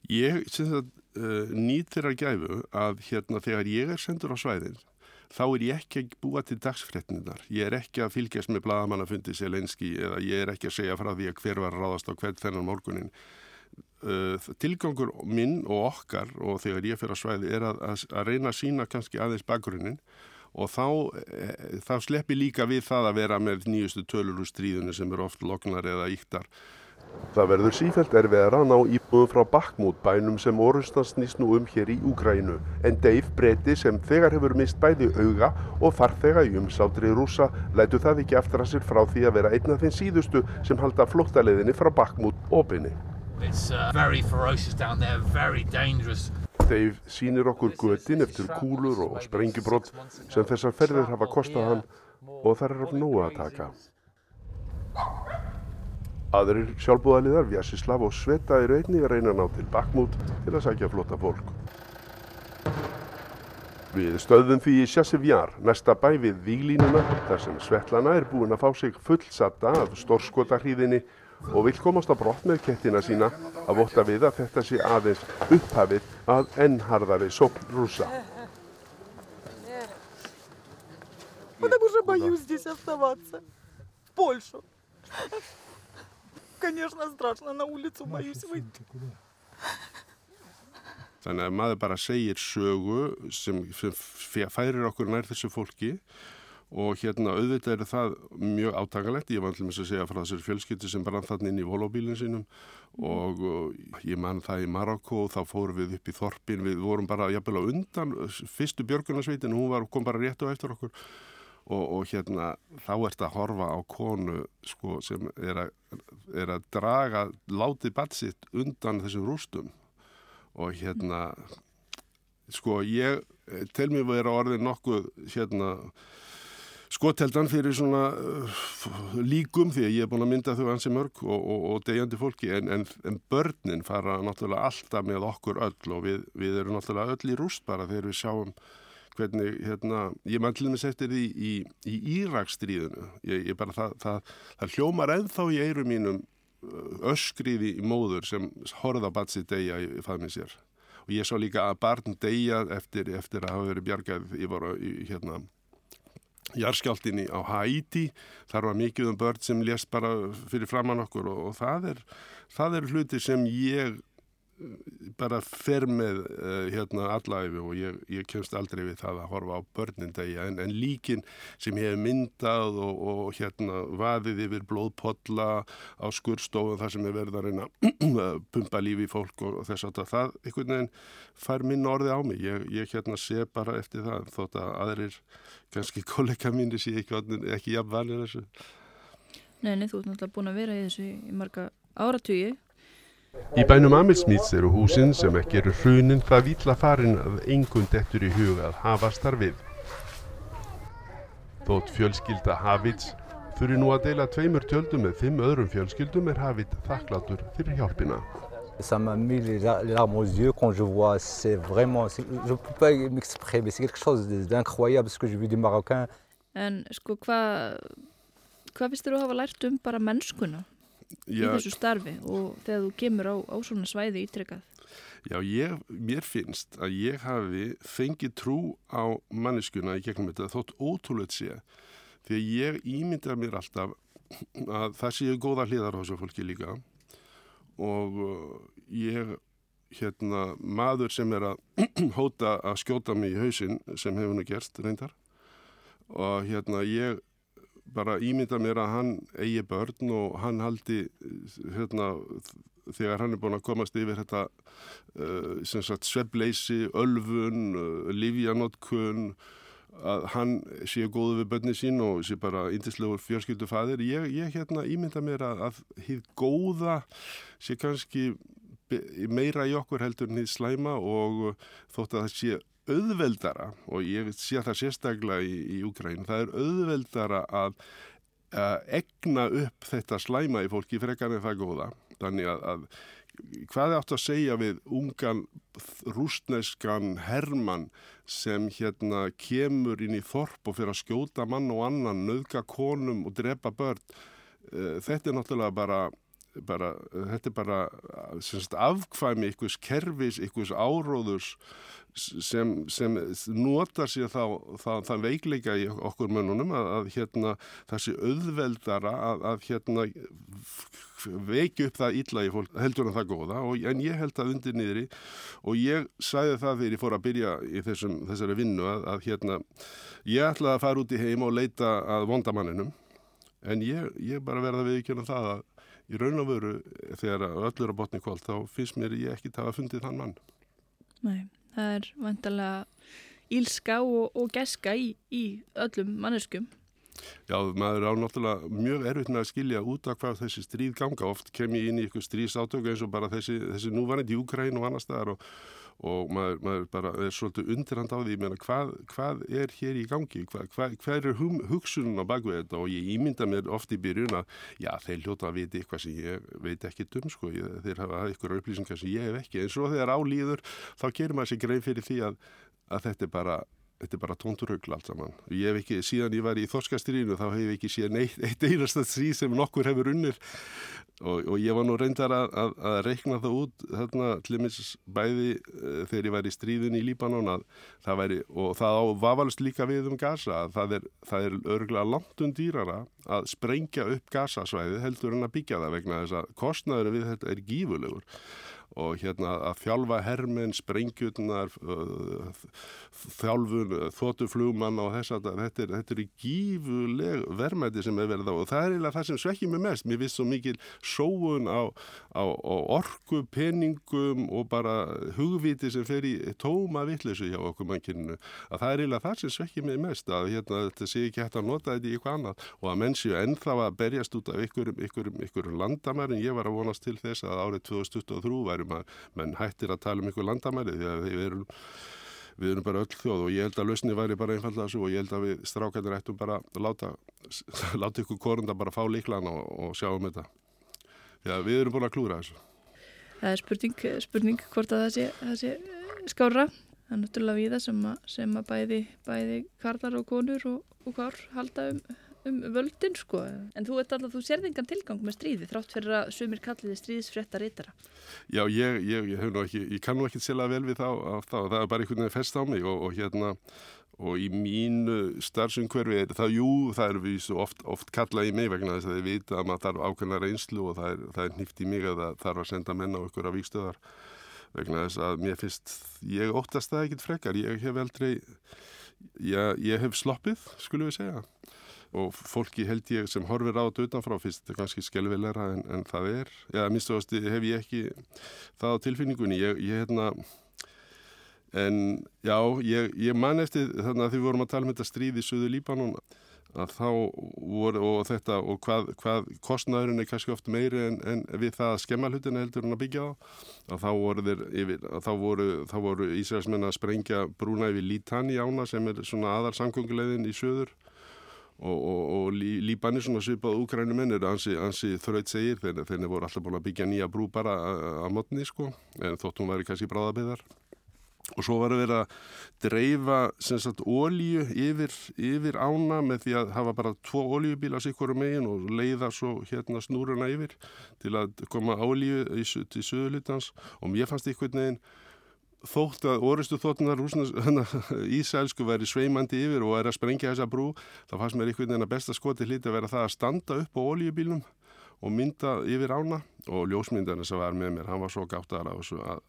Ég syns að uh, nýtir að gæfu að hérna þegar ég er sendur á svæðin þá er ég ekki að búa til dagsfretninar. Ég er ekki að fylgjast með bladamannafundi Selenski eða ég er ekki að segja frá því að hver var að ráðast á hvern þennan morgunin. Uh, tilgangur minn og okkar og þegar ég fyrir á svæði er að, að, að reyna að sína kannski aðeins bakgrunnin og þá, e, þá sleppi líka við það að vera með nýjustu tölur úr stríðunni sem eru oft loknar eða íktar
Það verður sífælt erfiðar að ná íbúðum frá Bakhmút bænum sem orustan snýst nú um hér í Úgrænu en Dave Breti sem þegar hefur mist bæði auga og farþega í umsátri rúsa lætu það ekki eftir að sér frá því að vera einna þinn síðustu sem halda flóttaleðinni frá Bakhmút opinni. Uh, Dave sínir okkur götin eftir kúlur og sprengibrott sem þessar ferðir hafa kostað hann og þar er af nógu að taka. Aðrir sjálfbúðaliðar, Vjassislav og Sveta eru einnig að reyna að ná til Bakmút til að sækja flotta fólk. Við stöðum því í Sjassivjar, næsta bæ við Víglínuna, þar sem Svetlana er búin að fá sig fullsatta af stórskotarhýðinni og vil komast á brott með kettina sína að votta við að þetta sé aðeins upphafið að ennharðari sókn rúsa.
Потому что боюсь здесь оставаться. В Польшу. Конечно, страшно, на улицу боюсь выйти.
Þannig að maður bara segir sögu sem færir okkur nær þessu fólki og hérna auðvitað er það mjög átakalegt. Ég var allmis að segja frá þessari fjölskytti sem brann þarna inn í volóbílinn sínum og, og ég man það í Marokko og þá fórum við upp í Þorpin. Við vorum bara jafnvel á undan fyrstu björgunarsveitin og hún var, kom bara rétt á eftir okkur og, og hérna þá ert að horfa á konu sko, sem er að, er að draga látið batsitt undan þessum rústum og hérna sko ég tel mér að vera orðin nokkuð hérna skoteldan fyrir svona uh, líkum því að ég er búin að mynda þau ansi mörg og, og, og degjandi fólki en, en, en börnin fara náttúrulega alltaf með okkur öll og við, við erum náttúrulega öll í rúst bara þegar við sjáum hvernig, hérna, ég maður til dæmis eftir því í, í Íraksstríðinu, ég, ég bara, það, það, það hljómar ennþá í eirum mínum uh, öskriði í móður sem horða batsi degja í, í faðmið sér. Og ég sá líka að barn degja eftir, eftir að hafa verið bjargað í, hérna jarskjáltinni á Haiti þar var mikið um börn sem lést bara fyrir framann okkur og, og það er það er hluti sem ég bara fer með uh, hérna allæfi og ég, ég kemst aldrei við það að horfa á börnin degja en, en líkin sem ég hef myndað og, og hérna vaðið yfir blóðpodla á skurstofun þar sem er verið að reyna að pumpa lífi í fólk og, og þess að það einhvern veginn fær minn orði á mig. Ég, ég hérna sé bara eftir það þótt að aðrir kannski [LAUGHS] kollega mínir sé ekki, ekki jafn vanir þessu.
Nei, nei, þú ert náttúrulega búin að vera í þessu í marga áratugi
Í bænum Amilsmíts eru húsinn sem ekki eru hrunin það vila farin að engun dettur í huga að hafa starfið. Þótt fjölskylda Havits þurfi nú að deila tveimur tjöldum með fimm öðrum fjölskyldum er Havit þakklátur fyrir hjálpina.
Ça m'a mis les larmes aux yeux quand je vois, c'est vraiment, je ne peux pas m'exprimer, c'est quelque chose d'incroyable ce que j'ai vu des Marocains.
En sko hvað, hvað finnst þér að hafa lært um bara mennskuna? Já, í þessu starfi og þegar þú kemur á, á svona svæði ítrekkað?
Já, ég, mér finnst að ég hafi fengið trú á manneskuna í gegnum þetta þótt ótrúlega sé. Því að ég ímynda mér alltaf að það séu góða hliðar á þessu fólki líka. Og uh, ég, hérna, maður sem er að [CLEARS THROAT] hóta að skjóta mig í hausin sem hefur nú gerst reyndar. Og hérna ég bara ímynda mér að hann eigi börn og hann haldi hérna, þegar hann er búin að komast yfir þetta uh, svebleysi, ölfun, uh, livjanótkun að hann sé góðu við börni sín og sé bara índislegur fjörskildu fæðir. Ég, ég hérna ímynda mér að, að hýð góða sé kannski meira í okkur heldur en hýð slæma og þótt að það sé auðveldara og ég sé það sérstaklega í, í Úkræn, það er auðveldara að, að egna upp þetta slæma í fólki frekar en það góða. Þannig að, að hvað er átt að segja við ungan rúsneskan Hermann sem hérna kemur inn í þorp og fyrir að skjóta mann og annan, nöðka konum og drepa börn. Þetta er náttúrulega bara Bara, þetta er bara sagt, afkvæmi ykkus kervis, ykkus áróðurs sem, sem notar sér þá, þá, það veikleika í okkur mönnunum að, að hérna, sé auðveldara að, að hérna, veiki upp það ítla í fólk heldur en það góða. Og, en ég held það undir niðri. Og ég sæði það þegar ég fór að byrja í þessum, þessari vinnu að, að hérna, ég ætlaði að fara út í heim og leita að vondamanninum en ég, ég bara verða við ekki um það að í raun og veru þegar öllur á botni kvöld þá finnst mér ég ekki það að fundið þann mann.
Nei, það er vantalega ílska og, og geska í, í öllum manneskum.
Já, maður á náttúrulega mjög erfitt með að skilja út af hvað þessi stríð ganga. Oft kem ég inn í ykkur stríðsátöku eins og bara þessi, þessi núvarandi Júkræn og annar staðar og og maður, maður bara er svolítið undirhand á því meina, hvað, hvað er hér í gangi? Hvað, hvað, hvað er hum, hugsunum á bakveg þetta? Og ég ímynda mér oft í byrjun að já þeir hljóta að viti eitthvað sem ég veit ekki dum sko, ég, þeir hafa eitthvað upplýsingar sem ég hef ekki. En svo þegar álýður þá gerir maður sér grein fyrir því að, að þetta er bara þetta er bara tónturögl allt saman. Ég hef ekki, síðan ég var í Þorskastriðinu þá hef ég ekki síðan eitt, [LAUGHS] eitt einasta stríð sem nokkur hefur unnir og, og ég var nú reyndar að, að, að reikna það út þarna tlimis bæði uh, þegar ég var í stríðin í Líbanon að það væri, og það vafalust líka við um Gaza, það er, það er örgulega langt um dýrara að sprengja upp Gaza-svæði heldur en að byggja það vegna þess að kostnaður við þetta er gífulegur og hérna að þjálfa hermen, sprengjurnar, þjálfun, þótuflugmann og þess að þetta er, þetta er gífuleg verðmæti sem er verið á og það er eiginlega það sem svekkir mig mest. Mér finnst svo mikil sóun á, á, á orku, peningum og bara hugviti sem fer í tóma vittlisu hjá okkur mannkyninu að það er eiginlega það sem svekkir mig mest að hérna, þetta sé ekki hægt að nota þetta í eitthvað annað og að menn séu ennþá að berjast út af ykkurum, ykkurum, ykkurum landamærin. Ég var að vonast til þess að árið 2023 væri erum að menn hættir að tala um ykkur landamæri því að við erum, við erum bara öll þjóð og ég held að lausni væri bara einfallega svo og ég held að við strákættir ættum bara að láta, [LAUGHS] láta ykkur korunda bara fá líklan og, og sjá um þetta. Að við erum búin að klúra þessu.
Það er spurning, spurning hvort að það sé, það sé skára. Það er náttúrulega við það sem að, sem að bæði, bæði karlar og konur og, og hvar halda um um völdin sko. En þú veit alltaf, þú sérði engan tilgang með stríði þrátt fyrir að sumir kalliði stríðisfréttar yttara
Já, ég, ég, ég, ekki, ég kann nú ekki sila vel við þá, þá. Það er bara einhvern veginn fest á mig og, og hérna og í mínu starfsumhverfi er það, jú, það er við oft, oft kallað í mig vegna þess að þið vita að maður þarf ákveðna reynslu og það er, það er nýft í mig að það þarf að senda menna á ykkur af vikstöðar vegna þess að mér finnst, ég óttast það ekkit frekar, ég hef aldrei, ég hef sloppið, skulum við segja og fólki held ég sem horfir á þetta utanfrá finnst þetta kannski skelvilegra en, en það er, já, minnstu hef ég ekki það á tilfinningunni, ég, ég hérna, en já, ég, ég man eftir þannig að því vorum að tala um þetta stríð í Suðu Líbanon að þá voru og þetta og hvað, hvað kostnæðurinn er kannski oft meiri en, en við það að skemma hlutina heldur en að byggja á að þá voru þeir yfir, að þá voru, voru Ísraelsmenn að sprengja brúna yfir Lítani ána sem er svona aðal samgöngulegðin í söður og, og, og Líbani svona svipað úkrænuminn er ansi, ansi þraut segir þeir, þeir voru alltaf búin að byggja nýja brú bara að mótni sko. En þótt hún væri kannski bráðabeðar og svo var að vera að dreifa ólíu yfir, yfir ána með því að hafa bara tvo ólíubíla sikkur um megin og leiða svo hérna snúruna yfir til að koma ólíu í, til söðulitans og mér fannst einhvern veginn þótt að orustu þóttunar [LAUGHS] Ísælsku væri sveimandi yfir og er að sprengja þessa brú þá fannst mér einhvern veginn að besta skoti hliti að vera það að standa upp á ólíubílum og mynda yfir ána. Og ljósmyndarinn sem var með mér, hann var svo gáttar á þessu að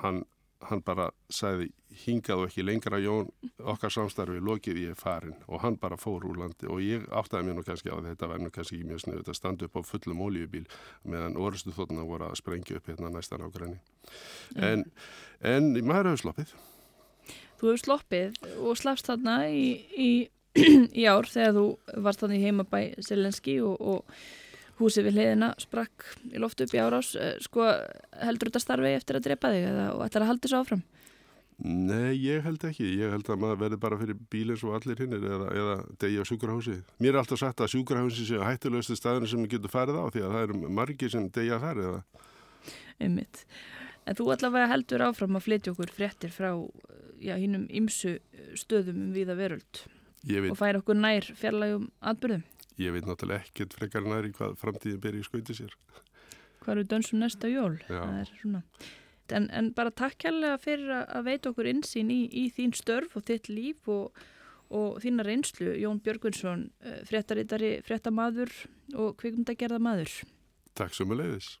hann hann bara sagði hingað og ekki lengra Jón okkar samstarfi lokið ég farin og hann bara fór úr landi. Og ég áttaði mér nú kannski á þetta verður kannski ekki mjög sniðut að standa upp á fullum ólíubíl meðan orustu þóttuna voru að sprengja upp hérna næstan á græni en, en maður hefur sloppið.
Þú hefur sloppið og slappst þarna í, í, í ár þegar þú varst þannig heima bæ Selenski og, og húsið við hliðina sprakk í loftu upp í árás eh, sko heldur þetta starfi eftir að drepa þig eða ætlar að halda þessu áfram?
Nei, ég held ekki. Ég held að maður verði bara fyrir bílinn svo allir hinnir eða, eða degi á sjúkrahúsi. Mér er alltaf sagt að sjúkrahúsi sé hættilegustu staðinu sem getur farið á því að það eru margir sem degi að farið það.
Einmitt. En þú allavega heldur áfram að flytja okkur fréttir frá já, hinnum ymsu stöðum um viða veröld og færa okkur nær fjarlægum atbyrðum
ég veit náttúrulega ekkert frekar næri hvað framtíðin ber í skauti sér.
Hvað eru dönsum næsta jól? En, en bara takk kærlega fyrir að veita okkur insýn í, í þín störf og þitt líf og, og þína reynslu. Jón Björgunsson, eh, fréttarittari, fréttamaður og kvikumdagerðamaður.
Takk svo með leiðis.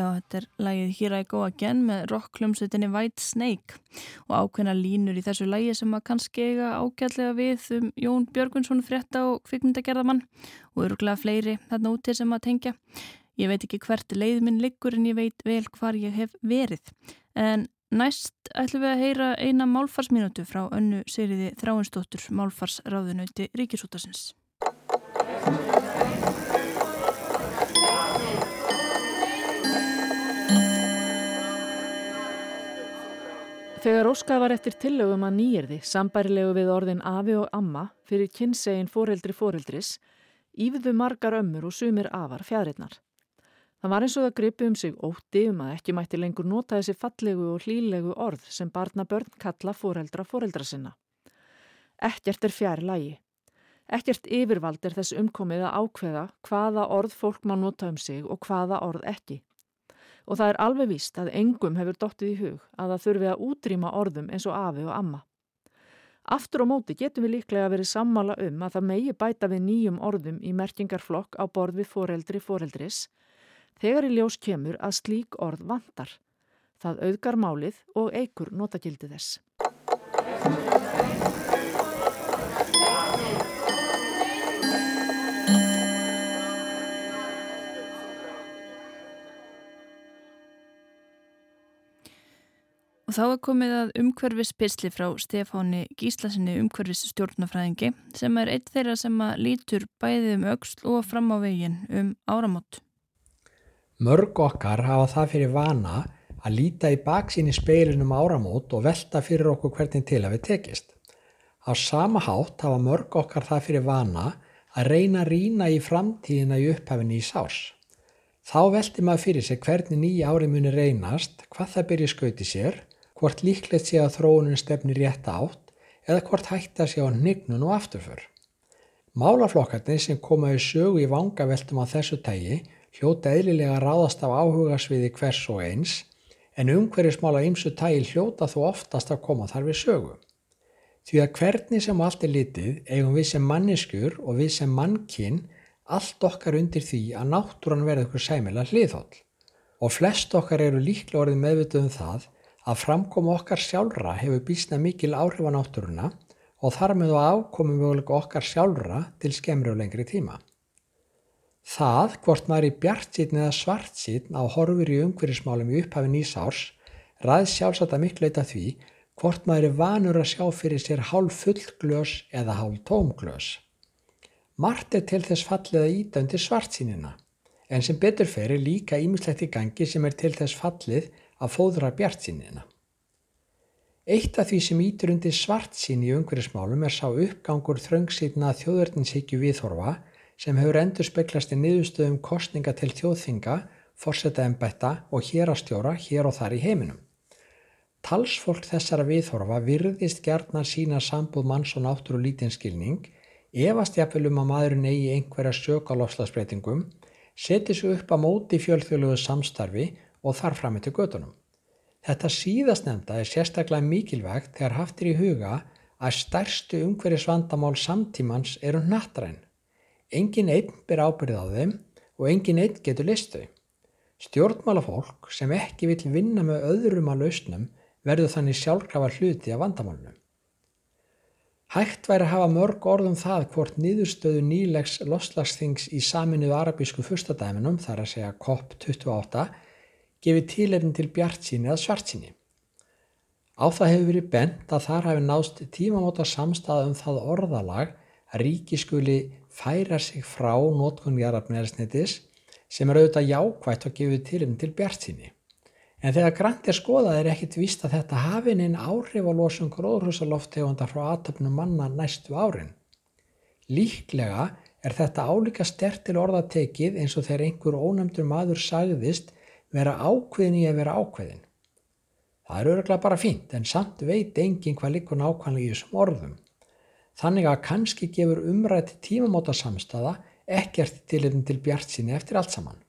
Já, þetta er lægið Here I Go Again með rockklumsutinni White Snake og ákveðna línur í þessu lægi sem að kannski eiga ágætlega við um Jón Björgunsson frétta og kvikmyndagerðamann og öruglega fleiri þarna úti sem að tengja. Ég veit ekki hvert leið minn liggur en ég veit vel hvar ég hef verið. En næst ætlum við að heyra eina málfarsminutu frá önnu seriði Þráinsdóttur málfarsráðunauti Ríkisútasins.
Þegar Óskar var eftir tillögum að nýjirði, sambærilegu við orðin afi og amma fyrir kynnsegin foreldri foreldris, ífðu margar ömmur og sumir afar fjæðrinnar. Það var eins og það gripi um sig ótti um að ekki mætti lengur nota þessi fallegu og hlýlegu orð sem barna börn kalla foreldra foreldra sinna. Ekkert er fjær lagi. Ekkert yfirvald er þess umkomið að ákveða hvaða orð fólk má nota um sig og hvaða orð ekki og það er alveg víst að engum hefur dottið í hug að það þurfi að útrýma orðum eins og afi og amma. Aftur og móti getum við líklega verið sammála um að það megi bæta við nýjum orðum í merkingarflokk á borð við foreldri foreldris þegar í ljós kemur að slík orð vantar. Það auðgar málið og eigur notagildi þess.
Og þá er komið að umhverfis pisli frá Stefáni Gíslasinni umhverfis stjórnafræðingi sem er eitt þeirra sem að lítur bæði um auksl og fram á veginn um áramót.
Mörg okkar hafa það fyrir vana að líta í baksín í speilunum áramót og velta fyrir okkur hvernig til að við tekist. Á sama hátt hafa mörg okkar það fyrir vana að reyna að rína í framtíðina í upphafinni í sás. Þá velti maður fyrir sig hvernig nýja ári muni reynast, hvað það byrja skauti sér hvort líklegt sé að þróunin stefni rétt átt eða hvort hætta sé á hnignun og afturför. Málaflokkarnir sem koma í sögu í vangaveltum á þessu tægi hljóta eðlilega ráðast af áhugasviði hvers og eins en umhverjusmála ymsu tægi hljóta þó oftast að koma þar við sögu. Því að hvernig sem allt er litið eigum við sem manniskur og við sem mannkinn allt okkar undir því að náttúran verður ykkur sæmila hliðhóll og flest okkar eru líklega orðið meðvituð um það að framkoma okkar sjálfra hefur bísna mikil áhrif á náttúruna og þar með á ákomum mögulega okkar sjálfra til skemmri og lengri tíma. Það, hvort maður er bjartsýtn eða svartsýtn á horfur í umhverjismálum í upphafi nýsárs, ræð sjálfsagt að miklu eitthvað því hvort maður er vanur að sjá fyrir sér hálf full glös eða hálf tóm glös. Mart er til þess fallið að íta undir svartsýnina, en sem betur fer er líka ímislegt í gangi sem er til þess fallið að fóðra bjart sínina. Eitt af því sem ítur undir svart sín í umhverjasmálum er sá uppgangur þröngsýtna þjóðverdinshyggju viðhorfa sem hefur endur speklast í niðurstöðum kostninga til þjóðþinga, forsetta ennbætta og hérastjóra hér og þar í heiminum. Talsfólk þessara viðhorfa virðist gerðna sína sambúð manns og náttúru lítinskilning, efast jafnvel um að maðurinn eigi einhverja sökalofslagsbreytingum, seti sig upp að móti fjölþjóðlugu samstarfi og þar fram eftir gödunum. Þetta síðastnemda er sérstaklega mikilvægt þegar haftir í huga að stærstu umhverjusvandamál samtímans eru nattræn. Engin einn ber ábyrðið á þeim og engin einn getur listu. Stjórnmálafólk sem ekki vil vinna með öðrum að lausnum verður þannig sjálfkrafa hluti af vandamálunum. Hægt væri að hafa mörg orðum það hvort niðurstöðu nýlegs loslagsþings í saminuðu arabísku fyrstadæminum, þar að segja COP28, gefið tílefn til bjart síni eða svart síni. Á það hefur verið bent að þar hafi nást tímamóta samstæða um það orðalag að ríki skuli færa sig frá nótkunni jarðarfnæðisnetis sem er auðvitað jákvægt að gefið tílefn til bjart síni. En þegar grænt er skoðað er ekkit vist að þetta hafi neinn áhrif á losum gróðrúsaloftegunda frá aðtöfnum manna næstu árin. Líklega er þetta álíka stert til orðatekið eins og þegar einhver ónæmdur maður sagðist vera ákveðin í að vera ákveðin. Það er öruglega bara fínt en samt veit engin hvað líkur nákvæmlega í þessum orðum. Þannig að kannski gefur umrætti tímamóta samstafa ekkert tilinn til bjart sinni eftir allt saman.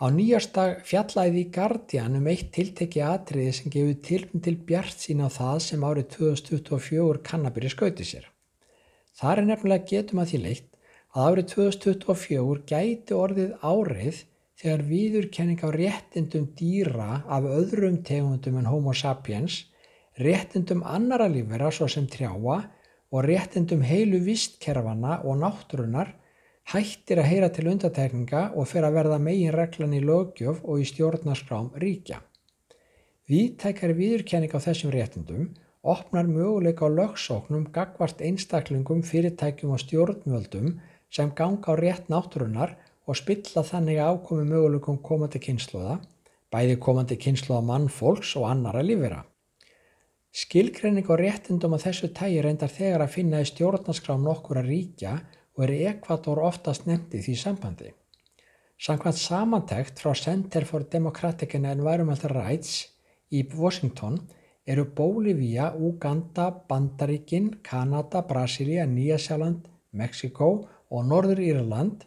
Á nýjastag fjallæði í Guardian um eitt tiltekki atriði sem gefur tilinn til bjart sín á það sem árið 2024 kannabir í skauti sér. Það er nefnilega getum að því leitt að árið 2024 gæti orðið árið þegar viðurkenning á réttindum dýra af öðrum tegundum en homo sapiens, réttindum annara lífera svo sem trjáa og réttindum heilu vistkerfana og náttúrunar hættir að heyra til undatekninga og fyrir að verða megin reglan í lögjöf og í stjórnarskrám ríkja. Víðtækari viðurkenning á þessum réttindum opnar möguleika á lögsóknum gagvart einstaklingum, fyrirtækjum og stjórnvöldum sem ganga á rétt náttúrunar og spilla þannig ákomi möguleikum komandi kynsloða, bæði komandi kynsloða mannfólks og annara lífera. Skilgreining og réttindum á þessu tægi reyndar þegar að finna í stjórnarskrám nokkura ríkja og er Ekvator oftast nefndi því sambandi. Samkvæmt samantækt frá Center for Democratic and Environmental Rights í Washington eru Bólivía, Uganda, Bandaríkin, Kanada, Brasilia, Nýjasjáland, Mexiko og Norður Írland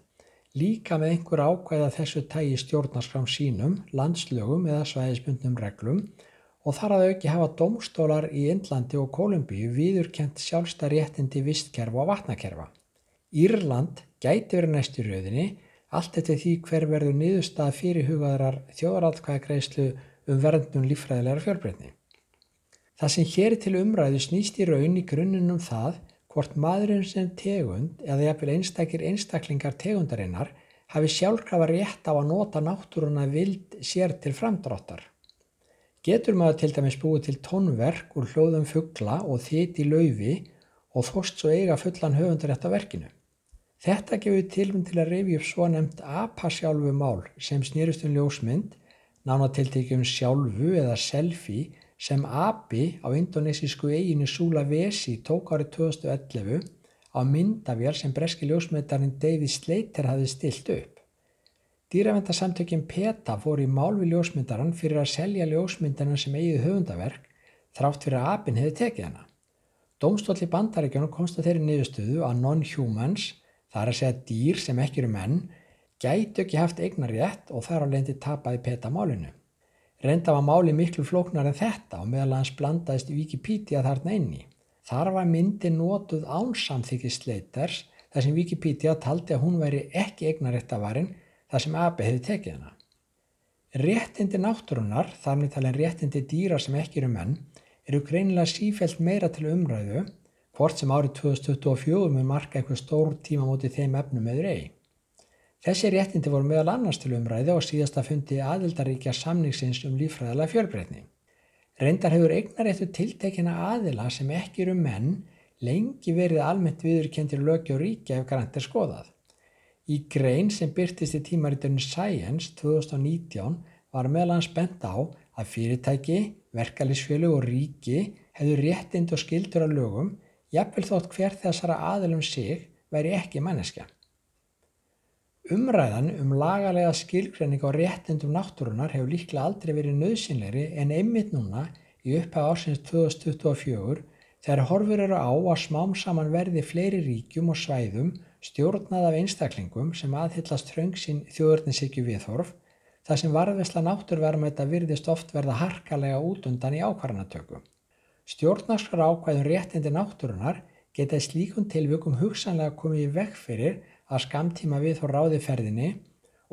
líka með einhver ákvæða þessu tægi stjórnarskram sínum, landslögum eða svæðisbundnum reglum og þar að auki hafa domstólar í Indlandi og Kolumbíu viðurkent sjálfstæðréttindi vistkerfa og vatnakerfa. Írland gæti verið næstu rauðinni allt eftir því hver verður niðurstað fyrirhugaðrar þjóðaratkvæðagreislu um verðnum lífræðilegar fjölbreytni. Það sem hér til umræðu snýst í raun í grunnunum það hvort maðurinn sem tegund eða jafnvel einstakir einstaklingar tegundarinnar hafi sjálfkrafa rétt á að nota náttúruna vild sér til framdráttar. Getur maður til dæmis búið til tónverk úr hljóðum fuggla og þitt í laufi og þóst svo eiga fullan höfundarétt af verkinu. Þetta gefur tilmynd til að reyfi upp svo nefnt apasjálfu mál sem snýrust um ljósmynd, nánatiltekjum sjálfu eða selfie sem api á indonesísku eiginu Sulawesi tók árið 2011 á myndavél sem breski ljósmyndarinn David Slater hafði stilt upp. Dýravendarsamtökin PETA fór í mál við ljósmyndaran fyrir að selja ljósmyndarinn sem eigið höfundaverk þrátt fyrir að apin hefði tekið hana. Dómstóll í bandaríkjónu komst að þeirri niðurstöðu að non-humans, það er að segja dýr sem ekki eru menn, gætu ekki haft eignarétt og þar á leindi tapaði PETA málinu. Reynda var máli miklu flóknar en þetta og meðal hans blandaðist Wikipedia þarna inni. Þar var myndi nótuð ánsamþykist leiters þar sem Wikipedia taldi að hún væri ekki eignaréttavarinn þar sem AB hefði tekið hana. Réttindi náttúrunar, þar með talin réttindi dýra sem ekki eru menn, eru greinilega sífælt meira til umræðu, hvort sem árið 2024 með marka eitthvað stór tíma mótið þeim efnum eður eigi. Þessi réttindi voru meðal annars til umræðu og síðast að fundi aðildaríkja samningsins um lífræðilega fjölbreytni. Reyndar hefur eignaréttu tiltekina aðila sem ekki eru menn lengi verið almennt viðurkendir lögja og ríkja ef grannt er skoðað. Í grein sem byrtist í tímariturinn Science 2019 var meðlans bent á að fyrirtæki, verkefælisfjölu og ríki hefðu réttind og skildur að lögum, jafnvel þótt hver þessara aðilum sig væri ekki manneskja. Umræðan um lagalega skilgrenning á réttindum náttúrunar hefur líklega aldrei verið nöðsynleiri en einmitt núna í upphæð ásins 2024 þegar horfur eru á að smám saman verði fleiri ríkjum og svæðum stjórnað af einstaklingum sem aðhyllast þröngsinn þjóðurnisíkju viðhorf, þar sem varðvesla náttúrverðmæta virðist oft verða harkalega út undan í ákvarðanatöku. Stjórnarskar ákvæðum réttindi náttúrunar geta í slíkun tilvökum hugsanlega komið í vekk fyrir að skamtíma við þó ráðiferðinni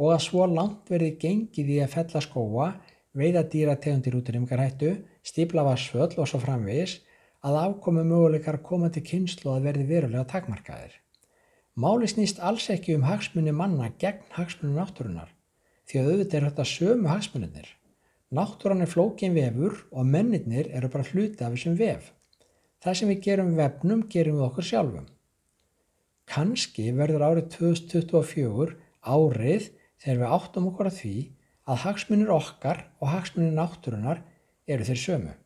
og að svo langt verði gengið í að fella skóa, veiða dýrategundir út í rimgarhættu, stípla vassföll og svo framvegis að afkomi möguleikar komandi kynslu að verði verulega takmarkaðir. Máli snýst alls ekki um hagsmunni manna gegn hagsmunni náttúrunar því að auðvitað er þetta sömu hagsmunninir. Náttúran er flókin vefur og mennirnir eru bara hluti af þessum vef. Það sem við gerum vefnum gerum við okkur sjálfum. Kanski verður árið 2024 árið þegar við áttum okkur að því að hagsmunir okkar og hagsmunir náttúrunar eru þeir sömu.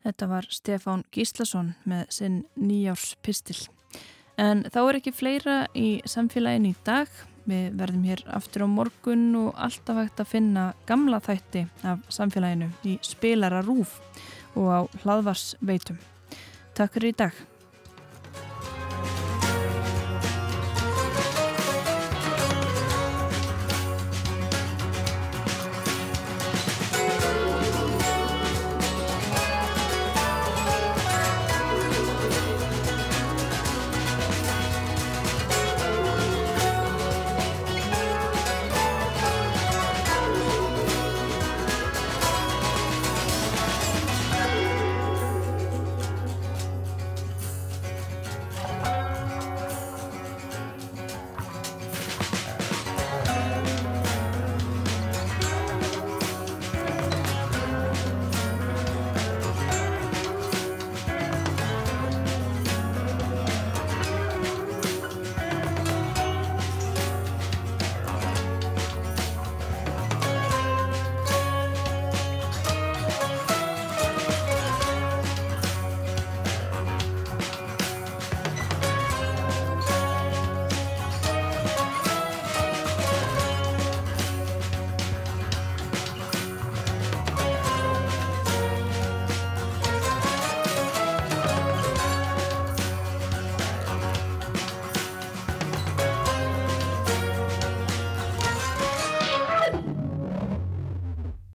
Þetta var Stefán Gíslason með sinn nýjárs pistil. En þá er ekki fleira í samfélagin í dag. Við verðum hér aftur á morgun og alltaf hægt að finna gamla þætti af samfélaginu í spilara rúf og á hlaðvarsveitum. Takk fyrir í dag.